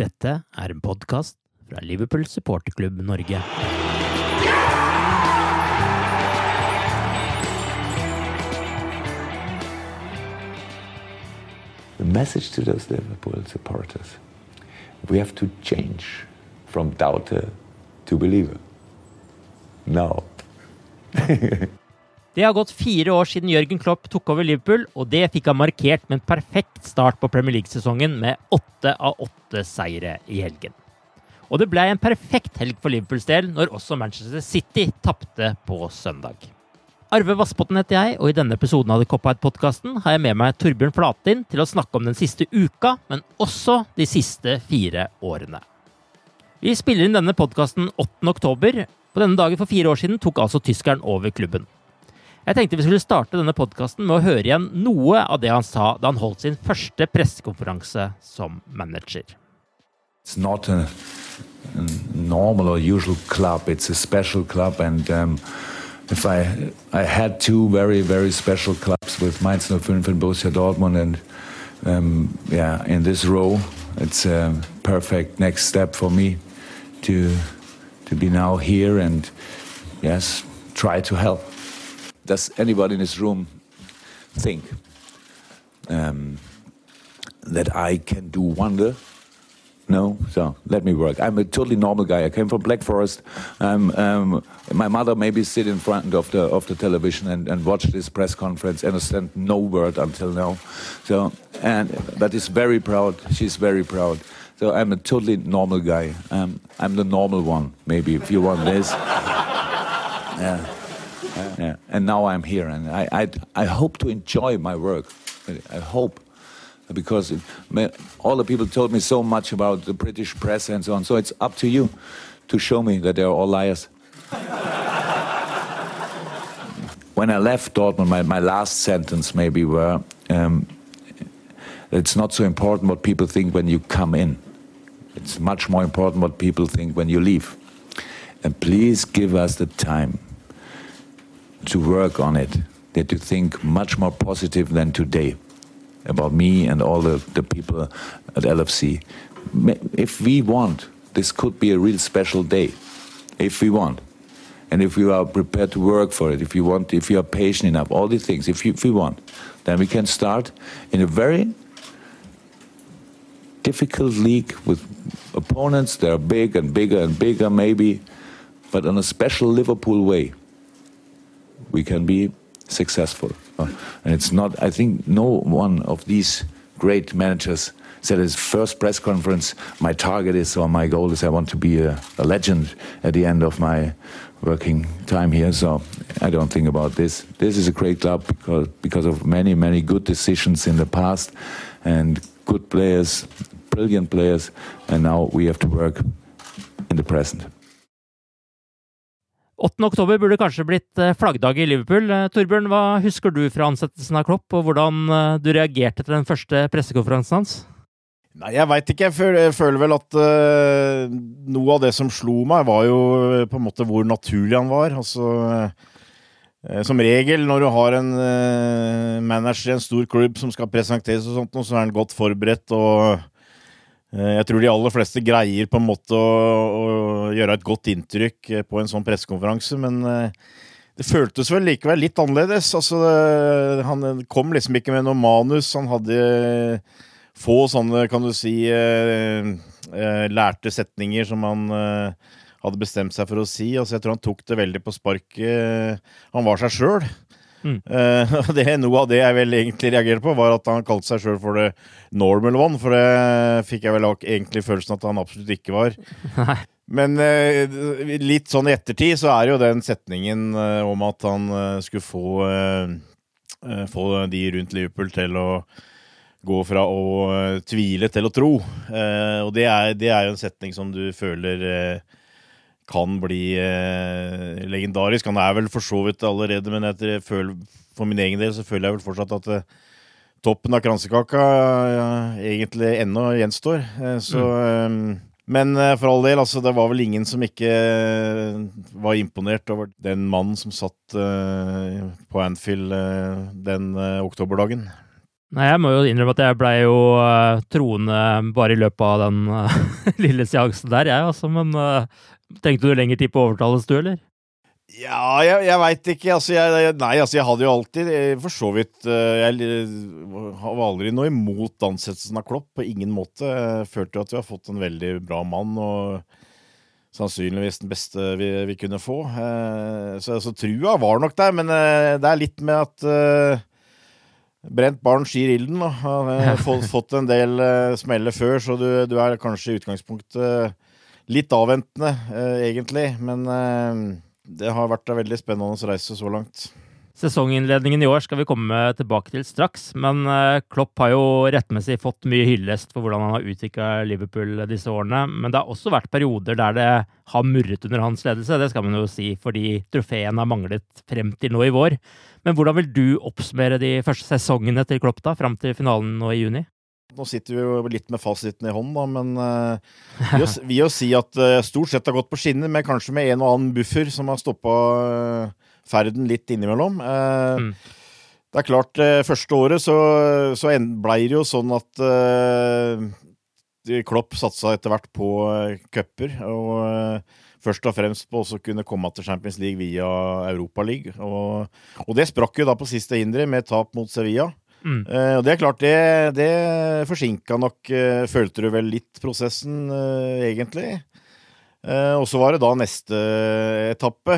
Dette er en podkast fra Liverpool supporterklubb Norge. The message to those Liverpool supporters we have to change from doubter to believer. Now. Det har gått fire år siden Jørgen Klopp tok over Liverpool, og det fikk han markert med en perfekt start på Premier League-sesongen med åtte av åtte seire i helgen. Og det ble en perfekt helg for Liverpools del når også Manchester City tapte på søndag. Arve Vassbotn heter jeg, og i denne episoden av The Cop-Out-podkasten har jeg med meg Torbjørn Flatin til å snakke om den siste uka, men også de siste fire årene. Vi spiller inn denne podkasten 8. oktober. På denne dagen for fire år siden tok altså tyskeren over klubben. Jeg tenkte vi skulle starte denne podkasten med å høre igjen noe av det han sa da han holdt sin første pressekonferanse som manager. It's not a, a normal or usual club. It's a special club, and um, if I I had two very very special clubs with Mainz 05 and Borussia Dortmund, and um, yeah, in this row, it's a perfect next step for me to to be now here and yes, try to help. Does anybody in this room think um, that I can do wonder? No, so let me work. I'm a totally normal guy. I came from Black Forest. Um, um, my mother maybe sit in front of the of the television and, and watch this press conference, and understand no word until now. So and but is very proud. She's very proud. So I'm a totally normal guy. Um, I'm the normal one, maybe if you want this. yeah. Yeah. And now I'm here, and I, I I hope to enjoy my work. I hope because it, all the people told me so much about the British press and so on. So it's up to you to show me that they're all liars. when I left Dortmund, my, my last sentence maybe were, um, it's not so important what people think when you come in. It's much more important what people think when you leave. And please give us the time to work on it, that you think much more positive than today about me and all the, the people at LFC. If we want, this could be a real special day. If we want. And if we are prepared to work for it, if you want, if you are patient enough, all these things, if, you, if we want, then we can start in a very difficult league with opponents that are big and bigger and bigger, maybe, but in a special Liverpool way. We can be successful. Uh, and it's not, I think, no one of these great managers said his first press conference, my target is or my goal is I want to be a, a, legend at the end of my working time here. So I don't think about this. This is a great club because because of many many good decisions in the past and good players, brilliant players, and now we have to work in the present. 8. oktober burde kanskje blitt eh, flaggdag i Liverpool. Eh, Torbjørn, hva husker du fra ansettelsen av Klopp, og hvordan eh, du reagerte til den første pressekonferansen hans? Nei, jeg veit ikke. Jeg føler, jeg føler vel at uh, noe av det som slo meg, var jo på en måte hvor naturlig han var. Altså uh, Som regel når du har en manager i en stor klubb som skal presenteres og sånt, så er han godt forberedt og jeg tror de aller fleste greier på en måte å, å gjøre et godt inntrykk eh, på en sånn pressekonferanse, men eh, det føltes vel likevel litt annerledes. Altså, han kom liksom ikke med noe manus. Han hadde få sånne, kan du si, lærte setninger som han hadde bestemt seg for å si. Altså, jeg tror han tok det veldig på sparket. Han var seg sjøl. Mm. Uh, det, noe av det jeg vel egentlig reagerte på, var at han kalte seg sjøl for det normal one. For det fikk jeg vel egentlig følelsen at han absolutt ikke var. Men uh, litt sånn i ettertid så er jo den setningen uh, om at han skulle få, få de rundt Liverpool til å gå fra å tvile til å tro. og det er, det er, jo en setning som du føler kan bli eh, legendarisk. Han er vel for så vidt allerede, men etter, føler, for min egen del så føler jeg vel fortsatt at eh, toppen av kransekaka ja, egentlig ennå gjenstår. Eh, så mm. Eh, men eh, for all del, altså, det var vel ingen som ikke eh, var imponert over den mannen som satt på Anfield den oktoberdagen. Nei, jeg må jo innrømme at jeg blei jo uh, troende bare i løpet av den uh, lille seansen der, jeg, altså. Men uh, Trengte du lengre tid på å overtales, du, eller? Ja, jeg, jeg veit ikke. Altså, jeg, nei, altså, jeg hadde jo alltid eh, For så vidt eh, Jeg var aldri noe imot ansettelsen av Klopp. På ingen måte. Jeg følte jo at vi har fått en veldig bra mann, og sannsynligvis den beste vi, vi kunne få. Eh, så, så trua var nok der, men det er litt med at Brent barn skir ilden. Har fått, fått en del smeller før, så du, du er kanskje i utgangspunktet litt avventende, eh, egentlig. Men eh, det har vært en veldig spennende reise så langt. Sesonginnledningen i år skal vi komme tilbake til straks, men eh, Klopp har jo rettmessig fått mye hyllest for hvordan han har utvikla Liverpool disse årene. Men det har også vært perioder der det har murret under hans ledelse, det skal man jo si, fordi trofeen har manglet frem til nå i vår. Men hvordan vil du oppsummere de første sesongene til Klopp da, frem til finalen nå i juni? Nå sitter vi jo litt med fasiten i hånden, da, men uh, vi vil jo si at uh, stort sett har gått på skinner, men kanskje med en og annen buffer som har stoppa uh, ferden litt innimellom. Mm. Det er klart, første året så, så blei det jo sånn at Klopp satsa etter hvert på cuper, og først og fremst på å kunne komme til Champions League via Europaligaen. Og, og det sprakk jo da på siste hindre med tap mot Sevilla. Mm. Uh, og det er klart, det, det forsinka nok, uh, følte du vel litt prosessen, uh, egentlig. og så var det da neste etappe,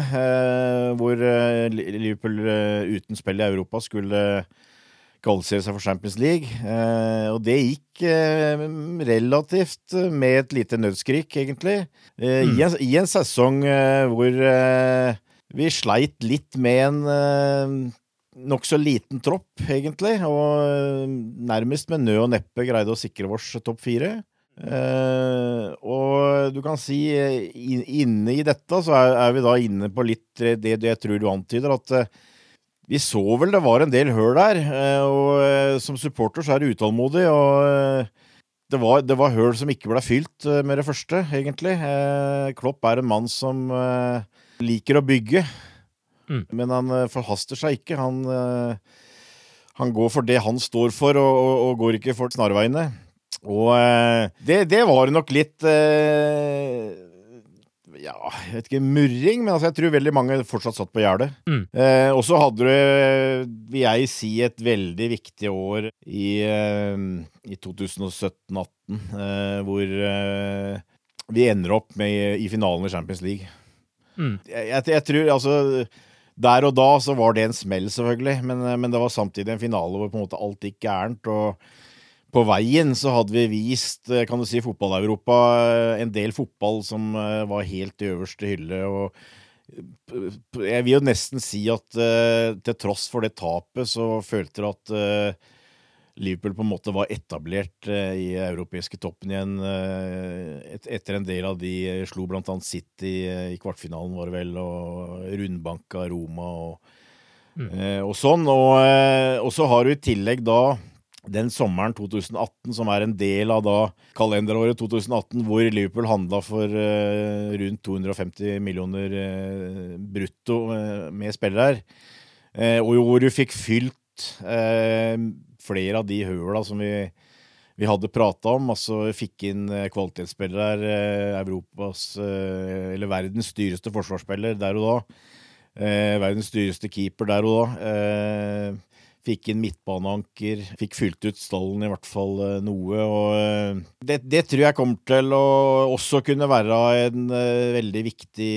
hvor Liverpool uten spill i Europa skulle kvalifisere seg for Champions League. og det gikk relativt med et lite nødskrik, egentlig. Mm. I, en, I, en, sesong hvor vi sleit litt med en nokså liten tropp, egentlig, og eh, nærmest med nød og neppe greide å sikre vårs topp fire. Uh, og du kan si in, inne i dette så er, er, vi da inne på litt det, det jeg tror du antyder, at uh, vi så vel det var en del høl der. Uh, og som supporter så er du utålmodig, og det var, det var høl som ikke ble fylt med det første, egentlig. Klopp er en mann som liker å bygge. Mm. Men han eh, forhaster seg ikke. Han, eh, han, går for det han står for, og, og, og går ikke for snarveiene. Og eh, det, det, var nok litt ja, jeg vet ikke, murring, men altså jeg tror veldig mange fortsatt satt på gjerdet. Mm. Eh, og så hadde du, vil jeg si, et veldig viktig år i, eh, i 2017-18, eh, hvor vi ender opp med i finalen i Champions League. Mm. Jeg, jeg, jeg, tror altså der og da så var det en smell, selvfølgelig, men, eh, men, det var samtidig en finale hvor på en måte alt gikk gærent. og på veien så hadde vi vist eh, kan du si, fotball-Europa eh, en del fotball som var helt i øverste hylle. og Jeg vil jo nesten si at til tross for det tapet, så følte dere at Liverpool på en måte var etablert eh, i europeiske toppen igjen eh, et, etter en del av de eh, slo blant annet City i kvartfinalen, var det vel, og rundbanka Roma og, mm. og sånn. Og, og så har du i tillegg da den sommeren 2018, som er en del av da kalenderåret 2018, hvor Liverpool handla for rundt 250 millioner brutto med spillere, og hvor du fikk fylt flere av de høla som vi, vi hadde prata om. Altså fikk inn eh, kvalitetsspillere, eh, Europas eh, Eller verdens dyreste forsvarsspiller der og da. Verdens dyreste keeper der og da. Fikk inn midtbaneanker. Fikk fylt ut stallen i hvert fall eh, noe. Og eh, det, det tror jeg kommer til å også kunne være en eh, veldig viktig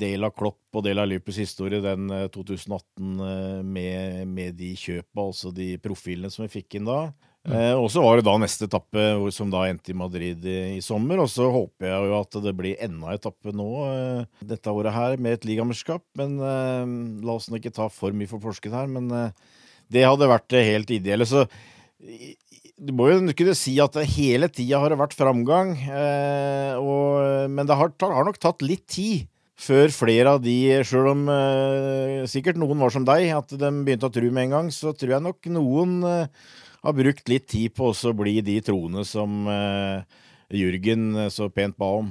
del av Klopp og del av Liverpools historie den eh, 2018 eh, med, med de kjøpa, altså de profilene som vi fikk inn da. Eh, og så var det da neste etappe, som da endte i Madrid i, i sommer. Og så håper jeg jo at det blir enda en etappe nå eh, dette året her med et ligamesterskap. Men eh, la oss nå ikke ta for mye for forsket her. Men eh, det hadde vært det helt ideelle. Så du må jo kunne si at hele tida har det vært framgang. Eh, og, men det har, har nok tatt litt tid før flere av de, sjøl om eh, sikkert noen var som deg, at de begynte å tro med en gang, så tror jeg nok noen eh, har brukt litt tid på å bli de troende som eh, Jürgen eh, så pent ba om.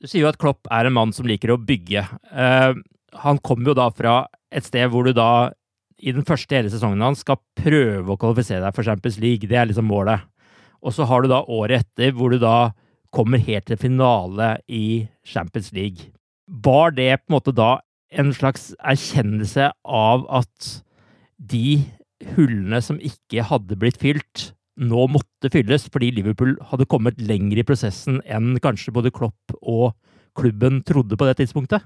Du sier jo at Klopp er en mann som liker å bygge. Eh, han kommer jo da fra et sted hvor du da i den første hele sesongen hans skal prøve å kvalifisere deg for Champions League. Det er liksom målet. Og så har du da året etter hvor du da kommer helt til finale i Champions League. Var det på en måte da en slags erkjennelse av at de hullene som ikke hadde blitt fylt, nå måtte fylles fordi Liverpool hadde kommet lenger i prosessen enn kanskje både Klopp og klubben trodde på det tidspunktet?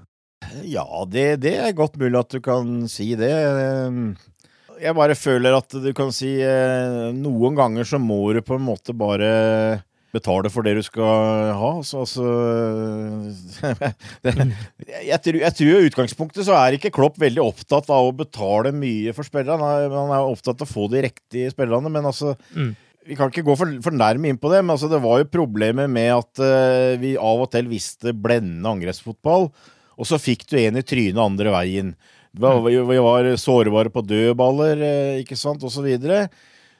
Ja, det, det er godt mulig at du kan si det. Jeg bare føler at du kan si eh, Noen ganger så må du på en måte bare betale for det du skal ha. Så, altså det, jeg, tror, jeg tror i utgangspunktet så er ikke Klopp veldig opptatt av å betale mye for spillerne. Han er, er opptatt av å få de riktige spillerne, men altså Mm. Vi kan ikke gå for, for nærme inn på det, men altså det var jo problemet med at eh, vi av og til visste blendende angrepsfotball, og så fikk du en i trynet andre veien. Vi var, sårbare på dødballer, eh, ikke sant, og så videre.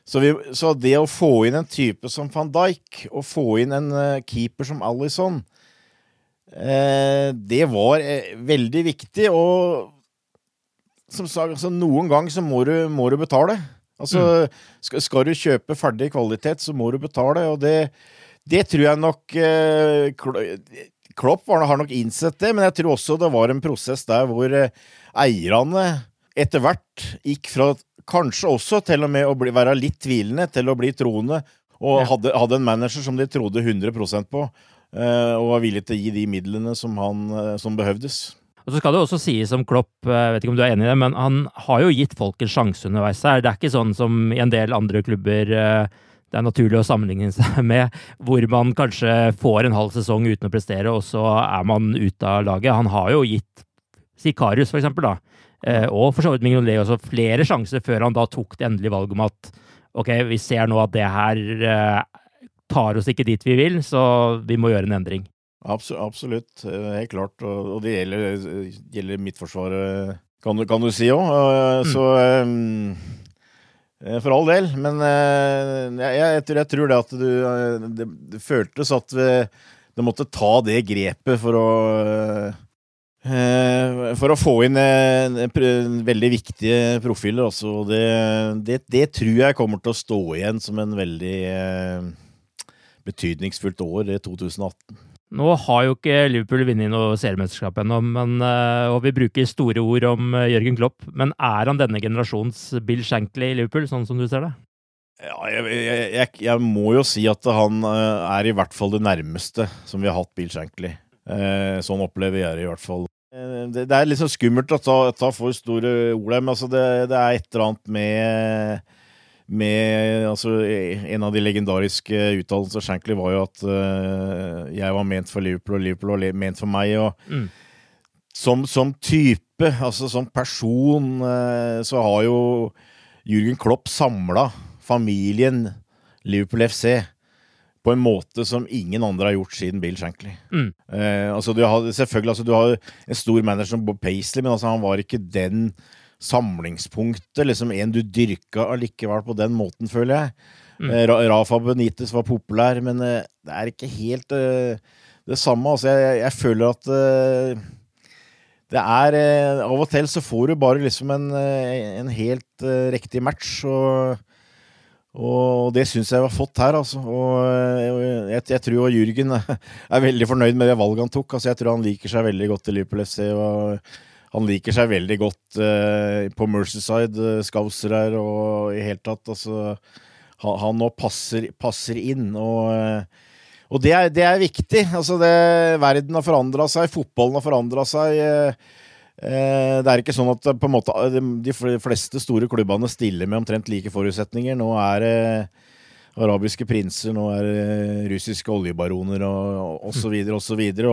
Så, vi, så det å få inn en type som van Dijk, og få inn en eh, keeper som Alison, eh, det var veldig viktig, og som sagt, altså, noen gang så må du, må du betale. Altså, skal, skal du kjøpe ferdig kvalitet, så må du betale, og det, det tror jeg nok eh, Klopp var, har nok innsett det, men jeg tror også det var en prosess der hvor eh, eierne etter hvert gikk fra kanskje også til og med å bli, være litt tvilende til å bli troende, og Ja. hadde, hadde en manager som de trodde 100% på, eh, og var villig til å gi de midlene som, han, eh, som behøvdes. Og så skal det også sies om Klopp, jeg vet ikke om du er enig i det, men han har jo gitt folk en sjanse underveis her. Det er ikke sånn som i en del andre klubber eh, det er naturlig å sammenligne seg med, hvor man kanskje får en halv sesong uten å prestere, og så er man ute av laget. Han har jo gitt Sikarius, for eksempel, da, eh, og for så vidt Mignolet også, flere sjanser før han da tok det endelige valget om at ok, vi ser nå at det her eh, tar oss ikke dit vi vil, så vi må gjøre en endring. Absolutt, eh, helt klart. Og, det gjelder, gjelder Midtforsvaret, kan, du- kan du si òg. Så eh, For all del. Men eh, jeg, jeg, jeg tror det at du eh, Det, det føltes at det måtte ta det grepet for å eh, for å få inn eh, veldig viktige profiler. Altså. Det, det, det tror jeg kommer til å stå igjen som en veldig eh, betydningsfullt år, i 2018. Nå har jo ikke Liverpool vunnet noe seriemesterskap ennå, eh, og vi bruker store ord om eh, Jørgen Klopp. Men er han denne generasjons Bill Shankly i Liverpool, sånn som du ser det? Ja, jeg, jeg, jeg, må jo si at han eh, er i hvert fall det nærmeste som vi har hatt Bill Shankly. Sånn opplever jeg det i hvert fall. Det, det er litt sånn skummelt å ta, ta for store ord men altså det, det er et eller annet med med altså, En av de legendariske uttalelsene av Shankly var jo at uh, jeg var ment for Liverpool, og Liverpool var ment for meg. og Mm. som, som type, altså som person, uh, så har jo Jürgen Klopp samla familien Liverpool FC på en måte som ingen andre har gjort siden Bill Shankly. Mm. Uh, altså du har, selvfølgelig, altså du har en stor manager som Bob Paisley, men altså han var ikke den samlingspunktet, liksom en du dyrka allikevel på den måten, føler jeg. Mm. Eh, Rafa Benitez var populær, men eh, det er ikke helt eh, det samme. Altså, jeg, jeg føler at det er Av og til så får du bare liksom en, en helt riktig match, og, og det syns jeg vi har fått her, altså. Og jeg, jeg tror Jürgen er veldig fornøyd med det valget han tok. Altså, jeg tror han liker seg veldig godt i Liverpool FC. og han liker seg veldig godt eh, på Mercyside, eh, Scouser her, og i hele tatt. Altså, han, nå passer, passer inn, og, eh, og det, er, det er viktig. Altså, det, verden har forandra seg, fotballen har forandra seg. eh, eh, det er ikke sånn at eh, på en måte, de fleste store klubbene stiller med omtrent like forutsetninger. Nå er det arabiske prinser, nå er det russiske oljebaroner og, og så videre og så videre.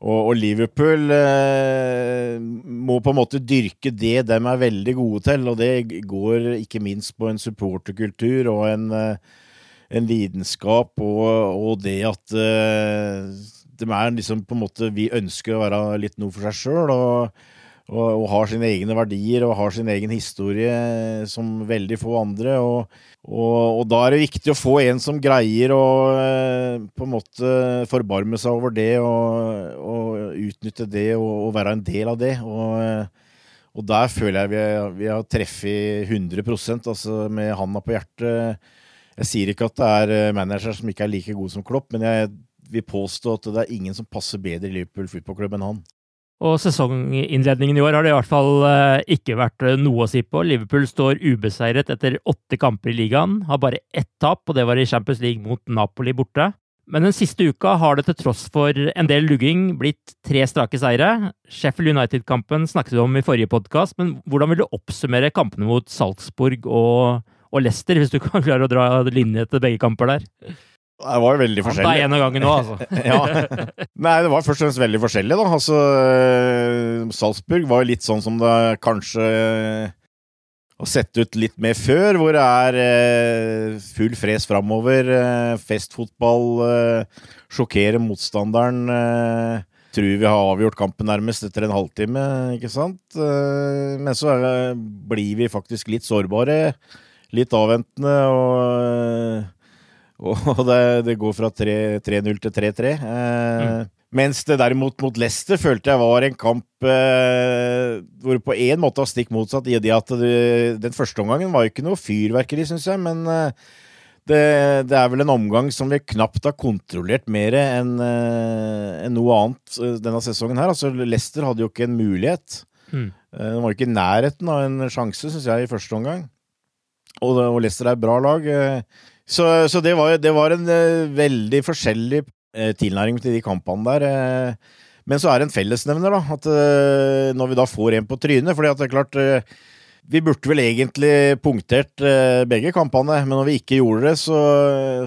Og, og, Liverpool eh, må på en måte dyrke det de er veldig gode til, og det går ikke minst på en supporterkultur og en, eh, en lidenskap, og, og det at eh, de er liksom på en måte Vi ønsker å være litt noe for seg sjøl, og, og, har sine egne verdier og har sin egen historie som veldig få andre. og og, og da er det viktig å få en som greier å eh, på en måte forbarme seg over det og, utnytte det og, være en del av det. Og, eh, der føler jeg vi, er- vi har treffet 100% altså med handa på hjertet. Jeg sier ikke at det er manager som ikke er like gode som Klopp, men jeg vil påstå at det er ingen som passer bedre i Liverpool fotballklubb enn han. Og sesonginnledningen i år har det i hvert fall eh, ikke vært eh, noe å si på. Liverpool står ubeseiret etter åtte kamper i ligaen, har bare ett tap, og det var i Champions League mot Napoli borte. Men den siste uka har det til tross for en del lugging blitt tre strake seire. Sheffield United-kampen snakket vi om i forrige podkast, men hvordan vil du oppsummere kampene mot Salzburg og, og Leicester, hvis du kan klare å dra linje til begge kamper der? Det var jo veldig forskjellig. en av gangen nå, altså. ja. Nei, det var først og fremst veldig forskjellig, da. Altså, eh, Salzburg var jo litt sånn som det kanskje har sett ut litt mer før, hvor det er eh, full fres framover, eh, festfotball, eh, sjokkere motstanderen. Eh, tror vi har avgjort kampen nærmest etter en halvtime, ikke sant? Eh, men så er, blir vi faktisk litt sårbare, litt avventende, og og det, det går fra 3 3-0 til 3-3. Eh, Mens det derimot mot Leicester følte jeg var en kamp eh, hvor på en måte var stikk motsatt. I det at det, den første omgangen var jo ikke noe fyrverkeri, syns jeg. Men eh, det, det er vel en omgang som vi knapt har kontrollert mer enn eh, enn noe annet eh, denne sesongen her. Altså, Leicester hadde jo ikke en mulighet. Mm. Eh, var jo ikke i nærheten av en sjanse, syns jeg, i første omgang. Og, og Leicester er et bra lag. eh, Så, så det, var, det var en uh, veldig forskjellig uh, tilnæring til de kampene der. Uh, Men så er det en fellesnevner, da. At når vi da får en på trynet fordi at det er klart Vi burde vel egentlig punktert begge kampene, men når vi ikke gjorde det, så,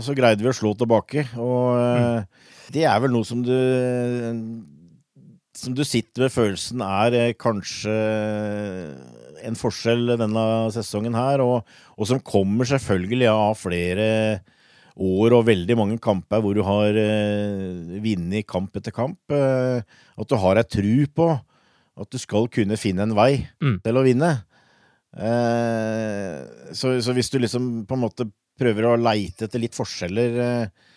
så greide vi å slå tilbake. Og mm. det er vel noe som du som du sitter med følelsen er kanskje en forskjell denne sesongen her, og, og som kommer selvfølgelig av flere år og veldig mange kamper hvor du har eh, vunnet kamp etter kamp. Eh, at du har ei tru på at du skal kunne finne en vei Mm. til å vinne. Eh, så, så hvis du liksom på en måte prøver å leite etter litt forskjeller eh,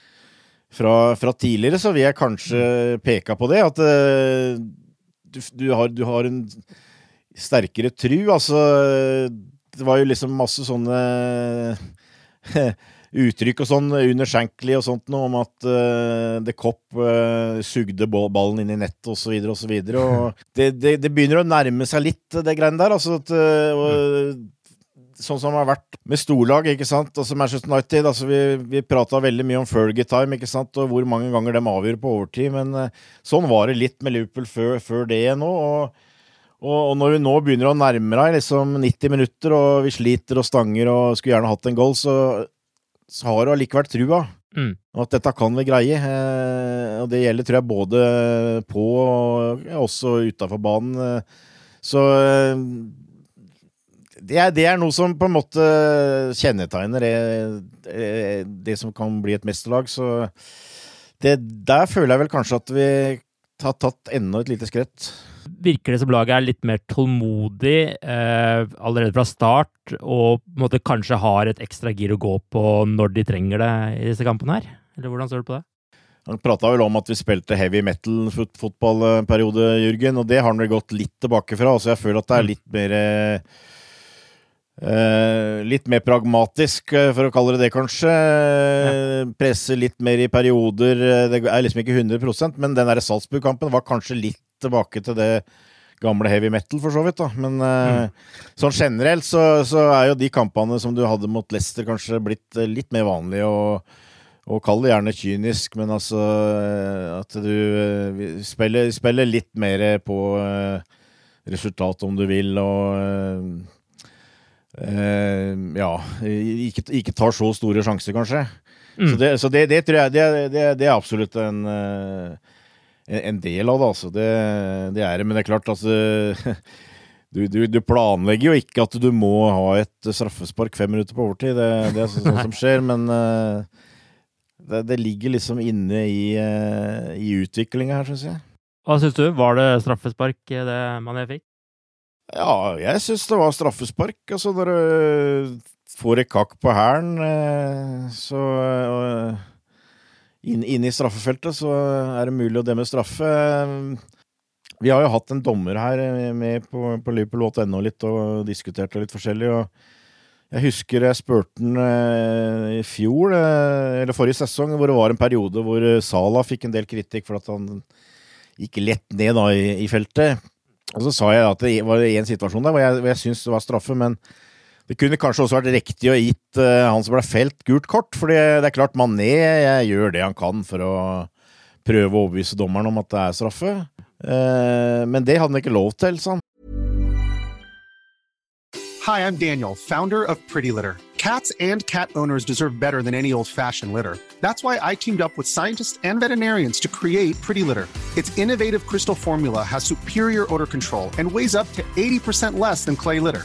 fra, fra tidligere, så vil jeg kanskje peke på det. At eh, du, du, har, du har en sterkere tru. Altså, det var jo liksom masse sånne uttrykk og sånn under Shankly og sånt noe om at uh, The Cop uh, sugde ballen inn i nettet og så videre og så videre. Og det, det, det begynner å nærme seg litt, det greiene der. Altså at, uh, og, sånn som det har vært med storlag, ikke sant. Altså Manchester United, altså vi, vi prata veldig mye om Fergie time, ikke sant, og hvor mange ganger de avgjør på overtid. Men eh, sånn var det litt med Liverpool før, før det nå. og og, når vi nå begynner å nærme deg liksom 90 minutter, og vi sliter og stanger og skulle gjerne hatt en goal, så, så har du allikevel trua. Mm. At dette kan vi greie. Eh, og det gjelder, tror jeg, både på og også utafor banen. Eh, så eh, det, er, det er noe som på en måte kjennetegner det, det som kan bli et mesterlag, så det, der føler jeg vel kanskje at vi har tatt enda et lite skritt. Virker det som laget er litt mer tålmodig eh, allerede fra start, og måte kanskje har et ekstra gir å gå på når de trenger det i disse kampene her? Eller hvordan står du på det? Han prata vel om at vi spilte heavy metal-fotballperiode, Jørgen, og det har han vel gått litt tilbake fra. Så jeg føler at det er litt mer Uh, litt mer pragmatisk, uh, for å kalle det det, kanskje. Ja. Presse litt mer i perioder. Det er liksom ikke 100% men den Salzburg-kampen var kanskje litt tilbake til det gamle heavy metal, for så vidt. da. Men uh, mm. sånn generelt så, så, er jo de kampene som du hadde mot Leicester, kanskje blitt litt mer vanlige. og og kall det gjerne kynisk, men altså at du spiller, spiller litt mer på resultat, om du vil, og Uh, ja ikke, ikke, tar så store sjanser, kanskje. Mm. Så, det, så det, det, tror jeg det, det er absolutt en, uh, en, del av det, altså. Det, er det. Men det er klart, altså du, du, du, planlegger jo ikke at du må ha et straffespark fem minutter på overtid. Det, det er sånn som skjer, men uh, det, ligger liksom inne i, uh, i utviklinga her, syns jeg. Hva syns du? Var det straffespark det Mané fikk? Ja, jeg syns det var straffespark. Altså, når du får et kakk på hælen, eh, så inn, inn, i straffefeltet, så er det mulig å demme straffe. Vi har jo hatt en dommer her med på, på liverpool.no litt og diskutert det litt forskjellig. og jeg husker jeg spurte han eh, i fjor, eh, eller forrige sesong, hvor det var en periode hvor Sala fikk en del kritikk for at han gikk lett ned da i, i feltet. Og så sa jeg at det var en situasjon der hvor jeg, hvor jeg syntes det var straffe, men det kunne kanskje også vært riktig å gitt uh, han som ble felt, gult kort. For det er klart, Mané jeg gjør det han kan for å prøve å overbevise dommeren om at det er straffe. Uh, men det hadde han ikke lov til, sa han. Hi, I'm Daniel, founder of Pretty Litter. Cats and cat owners deserve better than any old-fashioned litter. That's why I teamed up with scientists and veterinarians to create Pretty Litter. Its innovative crystal formula has superior odor control and weighs up to 80% less than clay litter.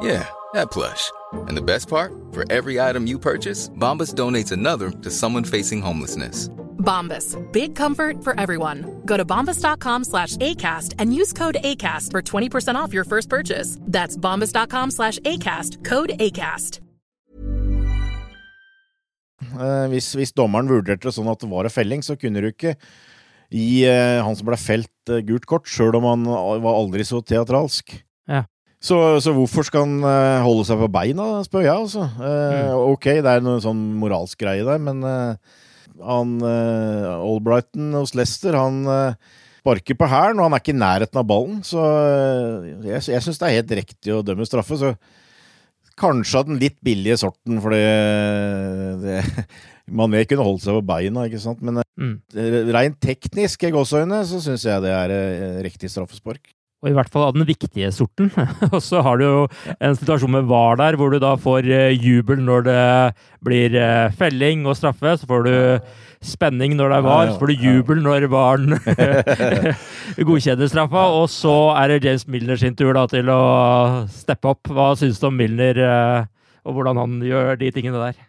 Yeah, that plush. And the best part, for every item you purchase, Bombas donates another to someone facing homelessness. Bombas, big comfort for everyone. Go to bombas.com slash ACAST and use code ACAST for 20% off your first purchase. That's bombas.com slash ACAST, code ACAST. Eh, hvis, hvis, dommeren vurderte det sånn at det var en felling, så kunne du ikke gi eh, han som ble felt, eh, gult kort, sjøl om han var aldri så teatralsk. Så, så, hvorfor skal han uh, holde seg på beina, spør jeg, altså. Eh, mm. Ok, det er noe sånn moralsk greie der, men eh, han Albrighton hos Leicester, han sparker på hælen, og han er ikke i nærheten av ballen. Så jeg, jeg syns det er helt riktig å dømme straffe. Så kanskje av den litt billige sorten, for det, Mané kunne holdt seg på beina, ikke sant. Men mm. rent teknisk, i gåseøyne, så syns jeg det er riktig straffespark og i hvert fall av den viktige sorten. og så har du jo en situasjon med VAR der, hvor du da får eh, jubel når det blir eh, felling og straffe. Så får du spenning når det er VAR, så får du jubel når VAR-en godkjenner straffa. Og så er det James Milner sin tur da til å steppe opp. Hva syns du om Milner, eh, og hvordan han gjør de tingene der?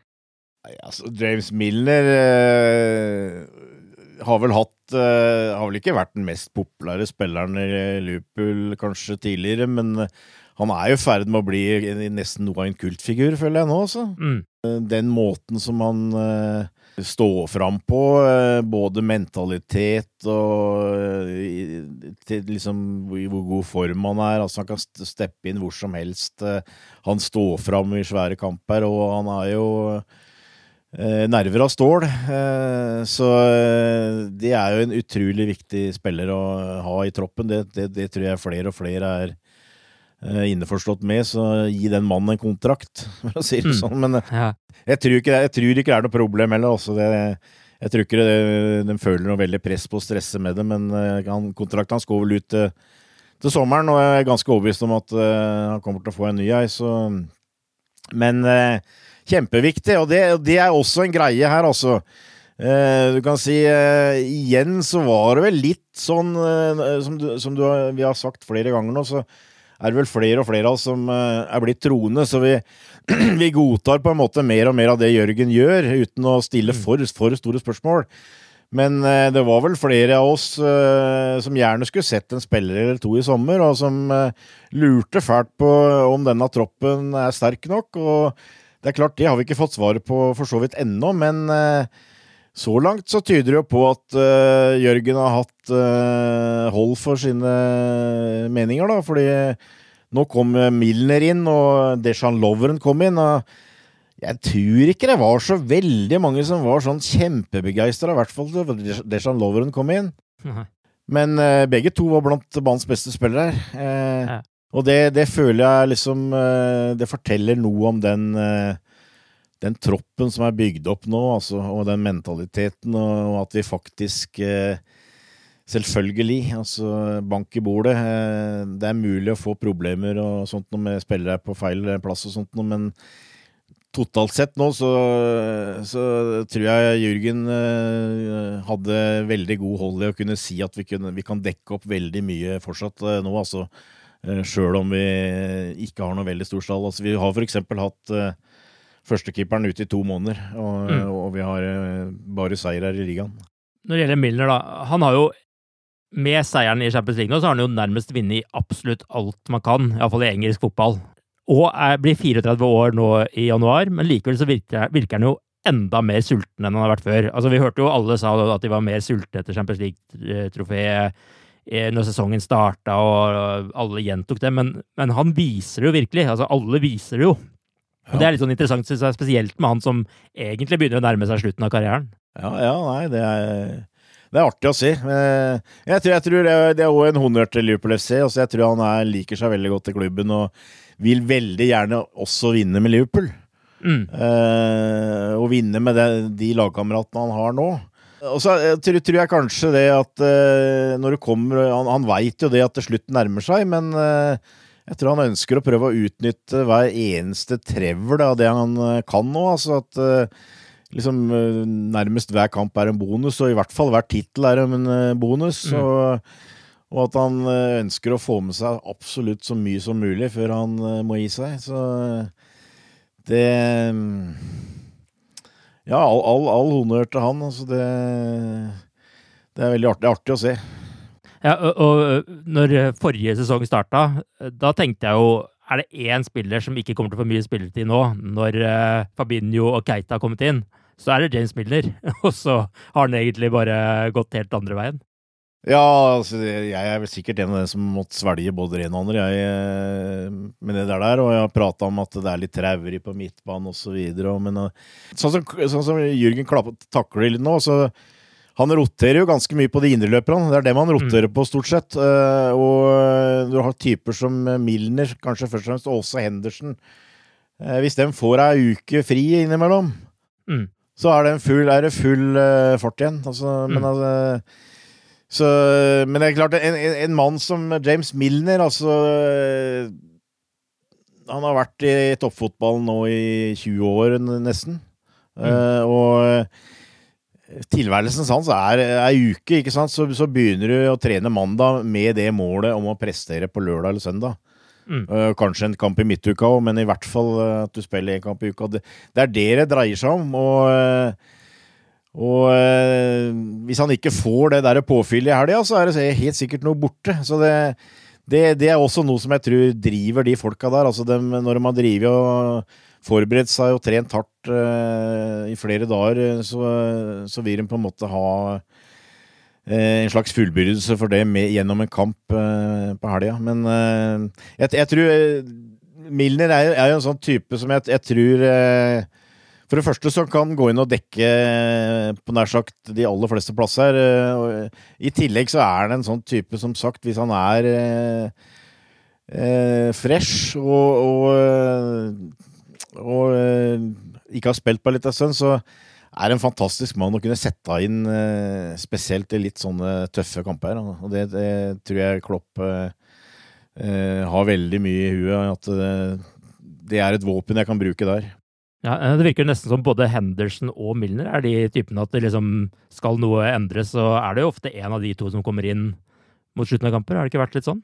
Altså, James Milner har vel hatt uh, Har vel ikke vært den mest populære spilleren i Liverpool kanskje tidligere, men uh, han er jo i ferd med å bli nesten noe av en kultfigur, føler jeg nå, altså. Mm. Uh, den måten som han står fram på, både mentalitet og til liksom i hvor god form han er. Altså, han kan steppe inn hvor som helst. Han står fram i svære kamper, og han er jo Eh, nerver av stål. Eh, så eh, det er jo en utrolig viktig spiller å ha i troppen. Det, det, det tror jeg flere og flere er innforstått med. Så gi den mannen en kontrakt, for å si det mm. sånn. Men ja. jeg, tror ikke, jeg, tror ikke, det er noe problem heller. Også det, jeg tror ikke det, de føler noe veldig press på å stresse med det, men han, kontrakten hans går vel ut til, til, sommeren, og jeg er ganske overbevist om at han kommer til å få en ny ei, så Men uh, Kjempeviktig, og det, det er også en greie her, altså. Eh, du kan si eh, Igjen så var det vel litt sånn eh, som, du, som du vi har sagt flere ganger nå, så er det vel flere og flere av oss som er blitt troende. Så vi, vi, godtar på en måte mer og mer av det Jørgen gjør, uten å stille mm. for, for store spørsmål. Men det var vel flere av oss som gjerne skulle sett en spiller eller to i sommer, og som lurte fælt på om denne troppen er sterk nok. og det er klart, det har vi ikke fått svaret på for så vidt ennå, men uh, så langt så tyder det jo på at uh, Jørgen har hatt uh, hold for sine meninger, da. Fordi nå kom Milner inn, og Deshan Loveren kom inn. og jeg tror ikke det var så veldig mange som var sånn kjempebegeistra, i hvert fall da Deshan Loveren kom inn. Men begge to var blant banens beste spillere. Ja. Og det, det, føler jeg liksom eh, Det forteller noe om den, eh, den troppen som er bygd opp nå, altså, og den mentaliteten, og, at vi faktisk eh, Selvfølgelig. altså Bank i bordet. Det er mulig å få problemer og sånt når vi spiller er på feil plass og sånt, men totalt sett nå så, så tror jeg Jørgen hadde veldig god hold i å kunne si at vi, kunne, vi kan dekke opp veldig mye fortsatt nå. altså Sjøl om vi ikke har noe veldig stor stall. Altså, vi har f.eks. hatt uh, førstekeeperen ute i to måneder, og, mm. og vi har bare seier her i ligaen. Når det gjelder Milner, da. Han har jo med seieren i Champions League nå, så har han jo nærmest vunnet absolutt alt man kan, iallfall i engelsk fotball. Og er, blir 34 år nå i januar, men likevel så virker, virker han jo enda mer sulten enn han har vært før. Altså, Vi hørte jo alle sa at de var mer sultne etter Champions League-trofeet når sesongen starta og alle gjentok det, men, men, han viser det jo virkelig. Altså, alle viser det jo. Og Det er litt sånn interessant, synes jeg, spesielt med han som egentlig begynner å nærme seg slutten av karrieren. Ja, ja, nei, det er, det er artig å si. Jeg tror, jeg tror det er òg en honnør til Liverpool FC. Altså, jeg tror han er, liker seg veldig godt i klubben og vil veldig gjerne også vinne med Liverpool. Mm. Eh, og vinne med det, de lagkameratene han har nå. Og så eh, tror, tror, jeg kanskje det at uh, når du kommer Han, han veit jo det at det slutt nærmer seg, men uh, jeg tror han ønsker å prøve å utnytte hver eneste trevl av det han kan nå. Altså at uh, liksom nærmest hver kamp er en bonus, og i hvert fall hver tittel er en bonus. Mm. Og, og, at han ønsker å få med seg absolutt så mye som mulig før han må gi seg. Så det ja, all, all, all honnør til han. Altså det, det, er veldig artig, artig å se. Ja, og, og når forrige sesong starta, da tenkte jeg jo er det én spiller som ikke kommer til å få mye spilletid nå, når uh, Fabinho og Keita har kommet inn? så er det James Miller. Og så har han egentlig bare gått helt andre veien. Ja, altså, jeg er vel sikkert en av dem som måtte svelge både det ene og andre, jeg, eh, med det der. der og jeg har prata om at det er litt traurig på midtbanen osv. Men eh, sånn som, sånn som Jørgen takler takler litt nå, så han roterer jo ganske mye på de indreløperne. Det er dem han roterer mm. på, stort sett. Eh, og du har typer som Milner, kanskje først og fremst, og også Henderson. Hvis de får ei uke fri innimellom, mm. så er det, full, er det full fart igjen. Altså, mm. Men altså så, men det er klart, en, en, mann som James Milner, altså Han har vært i toppfotballen nå i 20 år, nesten. Mm. Uh, og tilværelsen hans er ei uke, ikke sant? Så, så, begynner du å trene mandag med det målet om å prestere på lørdag eller søndag. Mm. Uh, kanskje en kamp i midtuka òg, men i hvert fall uh, at du spiller en kamp i uka. Det, det, er det det dreier seg om. og og eh, hvis han ikke får det der påfyllet i helga, så er det helt sikkert noe borte. Så det, det, det, er også noe som jeg tror driver de folka der. Altså dem, når de har drevet og forberedt seg og trent hardt eh, i flere dager, så, så, vil de på en måte ha øh, en slags fullbyrdelse for det med, gjennom en kamp på helga. Men jeg, jeg, tror Milner er, er, jo en sånn type som jeg, jeg tror for det første så kan gå inn og dekke på nær sagt de aller fleste plasser. Eh, I tillegg så er han en sånn type, som sagt, hvis han er eh, eh fresh og, og, eh, og eh, ikke har spilt på en liten stund, så er det en fantastisk mann å kunne sette inn eh, spesielt i litt sånne tøffe kamper. Og det, det tror jeg Klopp har veldig mye i huet. At det, det er et våpen jeg kan bruke der. Ja, eh, Det virker nesten som både Henderson og Milner er de typene at det liksom skal noe endres, så er det jo ofte en av de to som kommer inn mot slutten av kamper. Har det ikke vært litt sånn?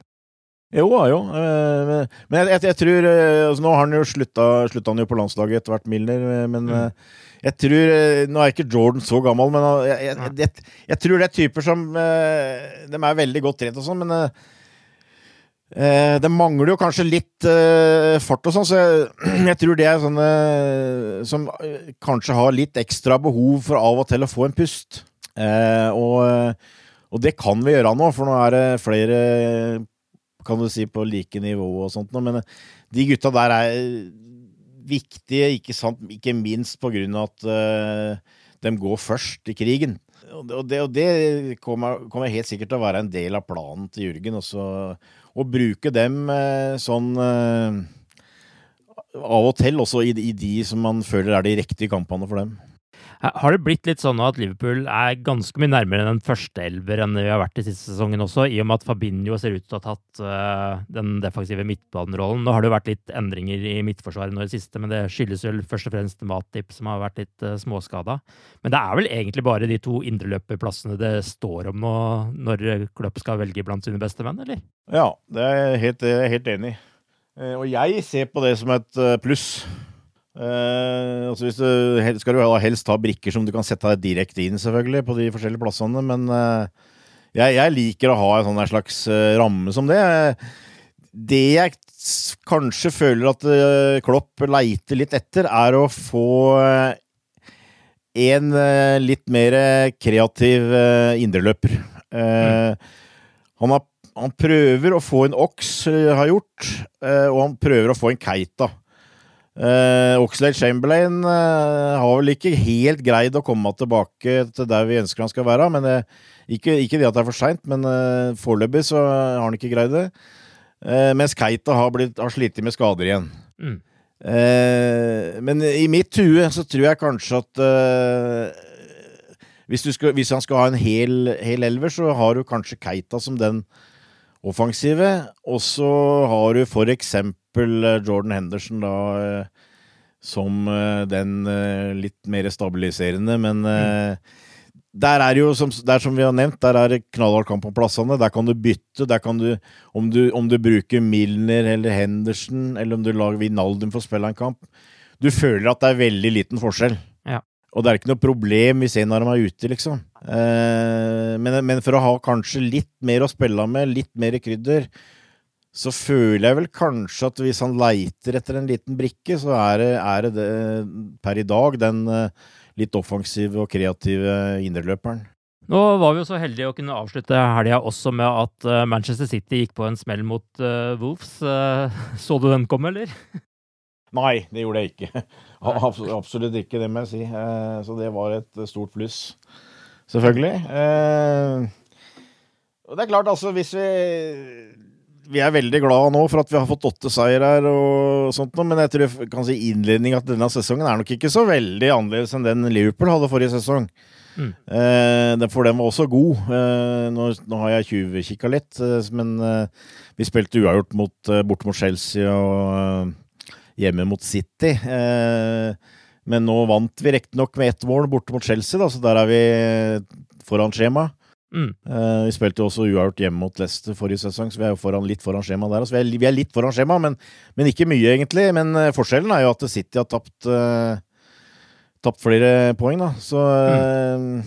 Jo, jo. Eh, men jeg, jeg, jeg tror eh, altså Nå har han jo slutta, slutta han jo på landslaget etter hvert, Milner. Men mm. jeg tror Nå er ikke Jordan så gammel, men jeg, jeg, tror det er typer som De er veldig godt trent og sånn, men det mangler jo kanskje litt eh, fart og sånn, så jeg, jeg, tror det er sånne som eh, kanskje har litt ekstra behov for av og til å få en pust. Eh, og, og, det kan vi gjøre nå, for nå er det flere kan du si, på like nivå og sånt. Men de gutta der er viktige, ikke, sant? ikke minst på grunn av at de går først i krigen. Og det, og det, kommer, kommer, helt sikkert til å være en del av planen til Jørgen. Også, å bruke dem eh, sånn eh, av og til også i, i de som man føler er de riktige kampene for dem. Har det blitt litt sånn at Liverpool er ganske mye nærmere den første elver enn vi har vært i siste sesongen også, i og med at Fabinho ser ut til å ha tatt uh, den defensive midtbanerollen? Nå har det jo vært litt endringer i midtforsvaret nå i det siste, men det skyldes vel først og fremst Matip, som har vært litt uh, småskada. Men det er vel egentlig bare de to indreløperplassene det står om nå, når Klopp skal velge blant sine beste menn, eller? Ja, det er jeg helt, helt enig i. Uh, og jeg ser på det som et pluss. Uh, altså du skal du helst ha brikker som du kan sette deg direkte inn, selvfølgelig, på de forskjellige plassene, men eh, jeg, jeg, liker å ha en sånn slags eh, ramme som det. Det jeg kanskje føler at Klopp leiter litt etter, er å få en litt mer kreativ indreløper. Mm. Han, han, prøver å få en Ox, har gjort, og han prøver å få en Keita. Uh, Oxlade Chamberlain uh, har vel ikke helt greid å komme tilbake til der vi ønsker han skal være. Men uh, ikke, ikke, det at det er for seint, men uh, foreløpig så har han ikke greid det. Mens Keita har, blitt, har slitt med skader igjen. Mm. men i mitt hue så tror jeg kanskje at hvis, skal, hvis, han skal ha en hel, hel elver, så har du kanskje Keita som den offensive. Og så har du for eksempel Jordan Henderson da eh, som eh, den litt mer stabiliserende, men mm. Der er jo, som, der som vi har nevnt, der er det knallhard kamp om plassene. Der kan du bytte. Der kan du om, du, om du bruker Milner eller Henderson, eller om du lager Vinaldum for å spille en kamp Du føler at det er veldig liten forskjell. Ja. Og det er ikke noe problem hvis en av dem er ute, liksom. Eh, men, men, for å ha kanskje litt mer å spille med, litt mer krydder, så føler jeg vel kanskje at hvis han leiter etter en liten brikke, så er det, er det, det per i dag den uh, litt offensive og kreative indreløperen. Nå var vi jo så heldige å kunne avslutte helga også med at uh, Manchester City gikk på en smell mot uh, Wolves. Uh, så du den komme, eller? Nei, det gjorde jeg ikke. Absolutt ikke, det må jeg si. Så det var et stort pluss, selvfølgelig. Og det er klart, altså, hvis vi vi er veldig glad nå for at vi har fått åtte seier her, og sånt, men jeg tror jeg kan si innledning at denne sesongen er nok ikke så veldig annerledes enn den Liverpool hadde forrige sesong. Mm. Eh, for den var også god. Eh, nå, nå, har jeg tjuvkikka litt, eh, men vi spilte uavgjort mot, bort mot Chelsea og hjemme mot City. men nå vant vi riktignok med ett mål borte mot Chelsea, da, så der er vi foran skjema. Mm. Uh, vi spilte jo også uavgjort hjemme mot Leicester forrige sesong, så vi er jo foran, litt foran skjema der. Altså, vi, er, vi, er, litt foran skjema, men, men, ikke mye, egentlig. Men uh, forskjellen er jo at City har tapt, uh, tapt flere poeng, da. Så mm.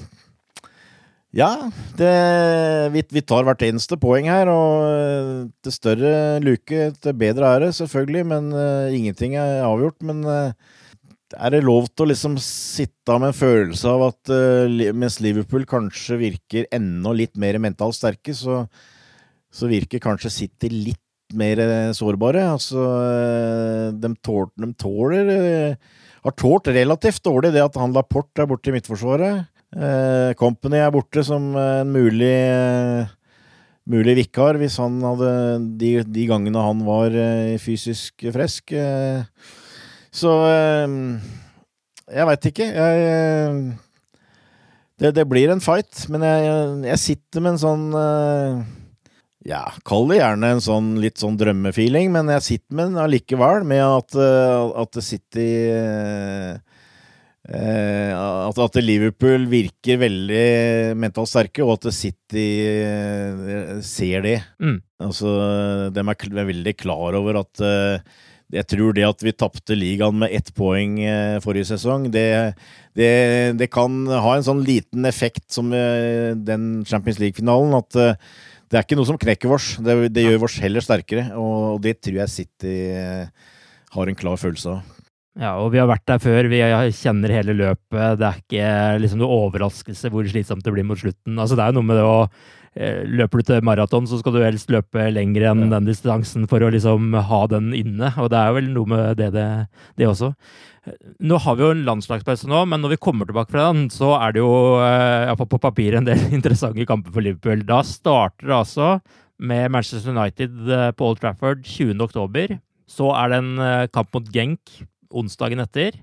Ja, det, vi, vi, tar hvert eneste poeng her, og til større luke, til bedre det, selvfølgelig. Men ingenting er avgjort. Men er det lov til å liksom sitte med en følelse av at uh, mens Liverpool kanskje virker enda litt mer mentalt sterke, så, så virker kanskje City litt mer uh, sårbare. Altså, uh, de, tål, de tåler Har tålt relativt dårlig det at han Laporte er borte i midtforsvaret. Company er borte som en mulig mulig vikar hvis han hadde de, de gangene han var fysisk frisk. Så ehm, jeg veit ikke. Jeg eh, det, det, blir en fight, men jeg, jeg, sitter med en sånn eh, Ja, kall det gjerne en sånn litt sånn drømmefeeling, men jeg sitter med den allikevel, med at, eh, at det sitter at, at, Liverpool virker veldig mentalt sterke, og at City ser det. Mm. Altså, de er veldig klar over at jeg tror det at vi tapte ligaen med ett poeng eh, forrige sesong, det, det, det, kan ha en sånn liten effekt som eh, den Champions League-finalen. At eh, det er ikke noe som knekker oss. Det, det gjør oss heller sterkere. Og det tror jeg City har en klar følelse av. Ja, og vi har vært der før. Vi kjenner hele løpet. Det er ikke liksom noe overraskelse hvor slitsomt det blir mot slutten. Altså, det er jo noe med det å løper du til maraton, så skal du helst løpe lenger enn den distansen for å liksom ha den inne. Og det er vel noe med det, det, det også. Nå har vi jo en landslagspause nå, men når vi kommer tilbake fra den, så er det jo iallfall på papiret en del interessante kamper for Liverpool. Da starter det altså med Manchester United eh, på Old Trafford 20.10. Så er det en kamp mot Genk onsdagen etter.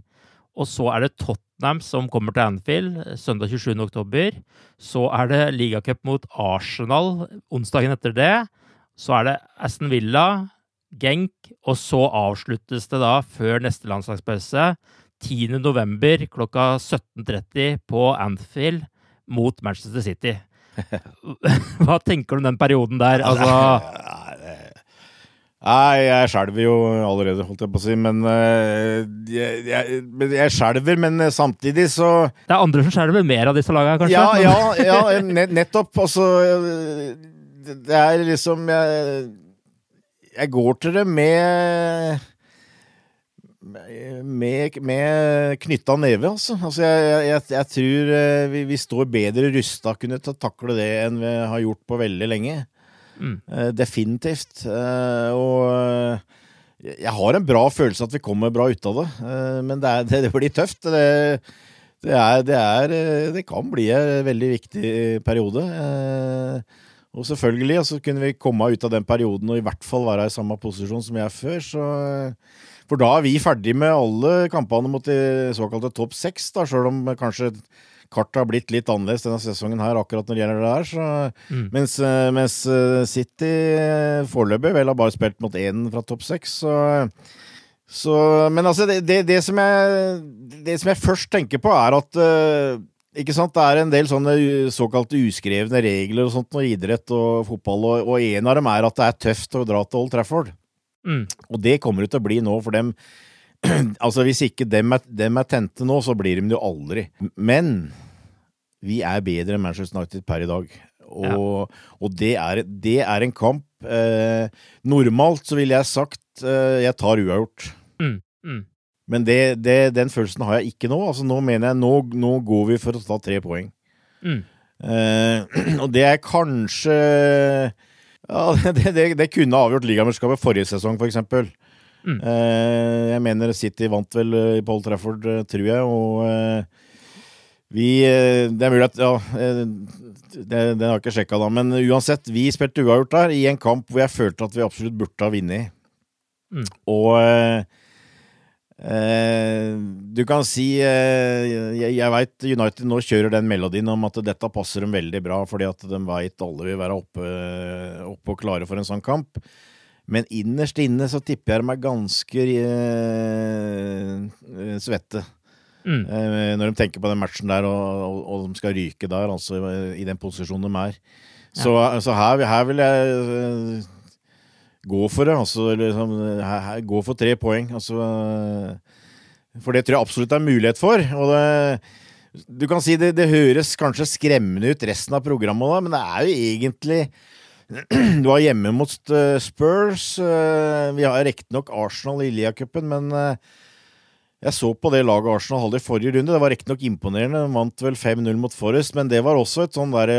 Og så er det Tottenham som kommer til Anfield søndag 27.10. Så er det ligacup mot Arsenal onsdagen etter det. Så er det Aston Villa, Genk, og så avsluttes det da før neste landslagspause 10.11. klokka 17.30 på Anfield mot Manchester City. Hva tenker du om den perioden der? Altså Nei, jeg skjelver jo allerede, holdt jeg på å si. Men uh, jeg, jeg, jeg skjelver, men samtidig så Det er andre som skjelver mer av disse lagene, kanskje? Ja, ja, ja nettopp. Altså Det er liksom Jeg, jeg går til det med med, med knytta neve, altså. altså jeg, jeg, jeg, tror eh, vi, vi står bedre rusta kunne til å takle det enn vi har gjort på veldig lenge. Mm. Uh, definitivt. Uh, og uh, jeg har en bra følelse at vi kommer bra ut av det, men det, er, det, blir tøft. Det, det, er, det, er, det kan bli en veldig viktig periode. Og selvfølgelig altså, kunne vi komme ut av den perioden og i hvert fall være i samme posisjon som jeg er før. Så, for da er vi ferdig med alle kampene mot de såkalte topp seks, sjøl om kanskje kartet har blitt litt annerledes denne sesongen her akkurat når det gjelder det her. Så, mm. mens, eh, mens, eh, City eh, foreløpig vel har bare spilt mot én fra topp seks, så, så, Men altså, det, det, det, som jeg, det, som jeg, først tenker på, er at ikke sant, Det er en del sånne såkalte uskrevne regler og sånt, og idrett og fotball, og, og en av dem er at det er tøft å dra til Old Trafford. Mm. Og det kommer det til å bli nå for dem altså, hvis ikke dem er, dem er, tente nå, så blir de det jo aldri. Men vi er bedre enn Manchester United per i dag. Og, ja. og det, er, det, er, en kamp eh, Normalt så ville jeg sagt eh, jeg tar uavgjort. Mm. Mm. Men det, det, den følelsen har jeg ikke nå. Altså Nå mener jeg nå, nå går vi for å ta tre poeng. Mm. Eh, og det er kanskje ja, det, kunne avgjort ligamesterskapet forrige sesong, f.eks. Mm. Eh, jeg mener City vant vel eh, i Paul Trafford, eh, tror jeg, og eh, vi eh, Det er mulig at Ja, eh, det har jeg ikke sjekka, da, men uansett, vi spilte uavgjort der i en kamp hvor jeg følte at vi absolutt burde ha vunnet. Mm. Og eh, eh, du kan si eh, Jeg, jeg veit United nå kjører den melodien om at dette passer dem veldig bra, fordi at de veit alle vil være oppe, oppe og klare for en sånn kamp. Men innerst inne så tipper jeg de er ganske eh, svette. Mm. Eh, når de tenker på den matchen der, og, og, og de skal ryke der, altså i den posisjonen de er. Så, så her, her vil jeg eh, gå for det. Altså, liksom, her, her, gå for tre poeng. Altså, eh, for det tror jeg absolutt det er mulighet for. Og det, du kan si det, det høres kanskje skremmende ut resten av programmet, da, men det er jo egentlig Du har hjemme mot eh, Spurs. eh, Vi har riktignok Arsenal i Lia-cupen, men eh, jeg så på det laget Arsenal hadde i forrige runde. Det var riktignok imponerende. De vant vel 5-0 mot Forrest, men det var også et sånn derre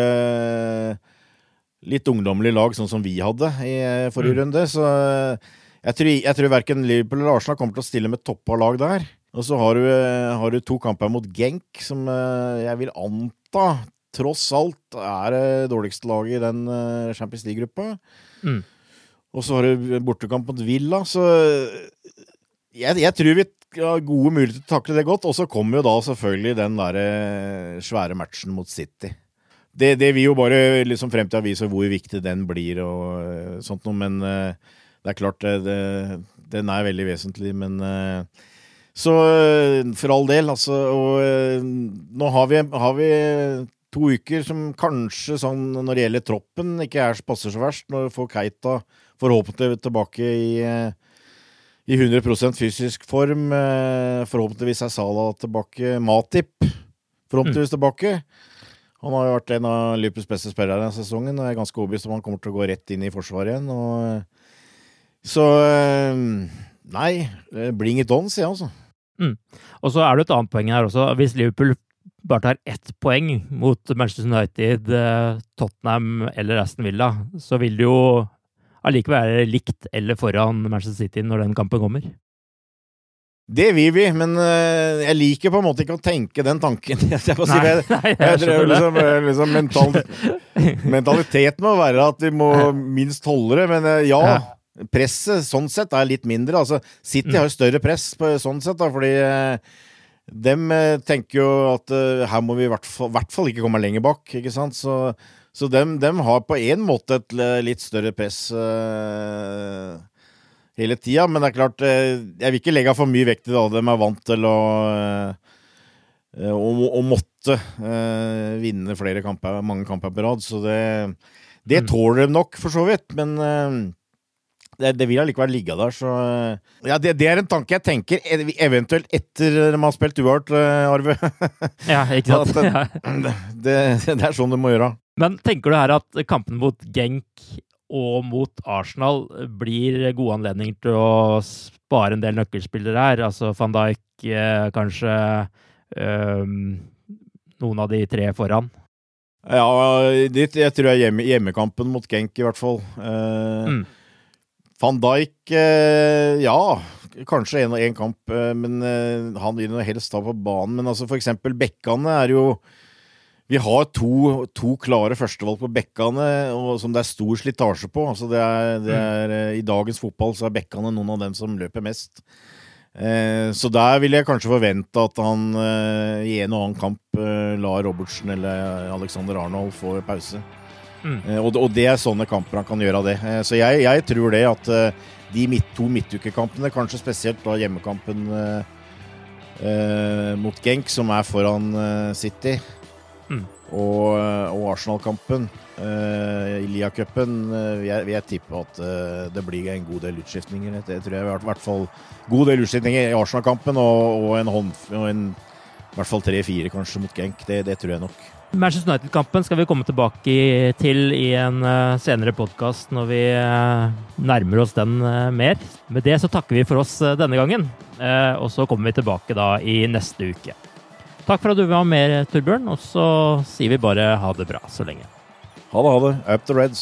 litt ungdommelig lag, sånn som vi hadde i eh, forrige Mm. runde. Så eh, jeg tror, jeg tror verken Liverpool eller Arsenal kommer til å stille med toppa lag der. Og så har du, eh, har du to kamper mot Genk, som eh, jeg vil anta tross alt er det dårligste laget i den eh, Champions League-gruppa. Mm. Og så har du bortekamp mot Villa, så jeg, jeg tror vi har gode muligheter til å takle det godt. Og så kommer jo da selvfølgelig den der eh, svære matchen mot City. Det, det vil jo bare liksom fremtida vise hvor viktig den blir og eh, sånt noe, men eh, det er klart det, den er veldig vesentlig, men Så for all del, altså. Og nå har vi, har vi to uker som kanskje sånn når det gjelder troppen, ikke er, passer så verst. Når vi får Keita forhåpentlig tilbake i i 100% fysisk form. Eh, Forhåpentligvis er Salah tilbake. Matip forhåpentligvis tilbake. Han har jo vært en av Liverpools beste spillere denne sesongen. og Jeg er ganske overbevist om han kommer til å gå rett inn i forsvaret igjen. Og, så eh, Nei, bling it on, sier jeg altså. Mm. Og så er det et annet poeng her også. Hvis Liverpool bare tar ett poeng mot Manchester United, eh, Tottenham eller Aston Villa, så vil det jo allikevel være likt eller foran Manchester City når den kampen kommer. Det vil vi, men eh, jeg liker på en måte ikke å tenke den tanken. Jeg si Nei, det. nei, jeg Jeg tror liksom, eh, liksom mental, mentaliteten må være at vi må minst holde det, men eh, ja. Presset sånn sett er litt mindre. Altså, City Mm. har jo større press på sånn sett, da, fordi dem tenker jo at her må vi i hvert fall, hvert fall ikke komme lenger bak, ikke sant? Så, så dem, dem har på en måte et litt større press uh, hele tida. Men det er klart, uh, jeg vil ikke legge for mye vekt i det. De er vant til å eh, å, å måtte vinne flere kamper, mange kamper på rad. Så det, det Mm. tåler de nok, for så vidt. Men det, det vil allikevel ligge der, så Ja, det, det er en tanke jeg tenker eventuelt etter Man har spilt uart, Arve. Ja, ikke sant? At, det, det er sånn du må gjøre. Men tenker du her at kampen mot Genk og mot Arsenal blir gode anledninger til å spare en del nøkkelspillere her? Altså van Dijk, eh, kanskje um, noen av de tre foran? Ja, dit, jeg tror jeg hjemme, hjemmekampen mot Genk, i hvert fall. Uh, Mm. Van Dijk, uh, ja. Kanskje en og én kamp, uh, men han vil jo helst ta på banen. Men altså, for eksempel Bekkane er jo Vi har to, to klare førstevalg på bekkene og som det er stor slitasje på. Altså, det er, det er, eh, I dagens fotball så er bekkene noen av dem som løper mest. Eh, så der vil jeg kanskje forvente at han eh, i en og annen kamp eh, lar Robertsen eller Alexander Arnold få pause. Mm. Eh, og, og det er sånne kamper han kan gjøre av det. Eh, så jeg, jeg tror det at eh, de midt, to midtukekampene, kanskje spesielt da hjemmekampen eh, eh, mot Genk, som er foran eh, City. Og, og Arsenal-kampen uh, Lia-cupen, uh, jeg- jeg tipper at uh, det blir en god del utskiftninger. Det tror jeg i hvert fall god del utskiftninger i Arsenal-kampen, og, og en hånd... Og en, i hvert fall tre-fire kanskje mot Genk. Det, det tror jeg nok. Manchester United-kampen skal vi komme tilbake til i en senere podkast når vi nærmer oss den mer. Med det så takker vi for oss denne gangen, og så kommer vi tilbake da i neste uke. Takk for at du var med, Torbjørn, og så sier vi bare ha det bra så lenge. Ha det, ha det. Up the Reds.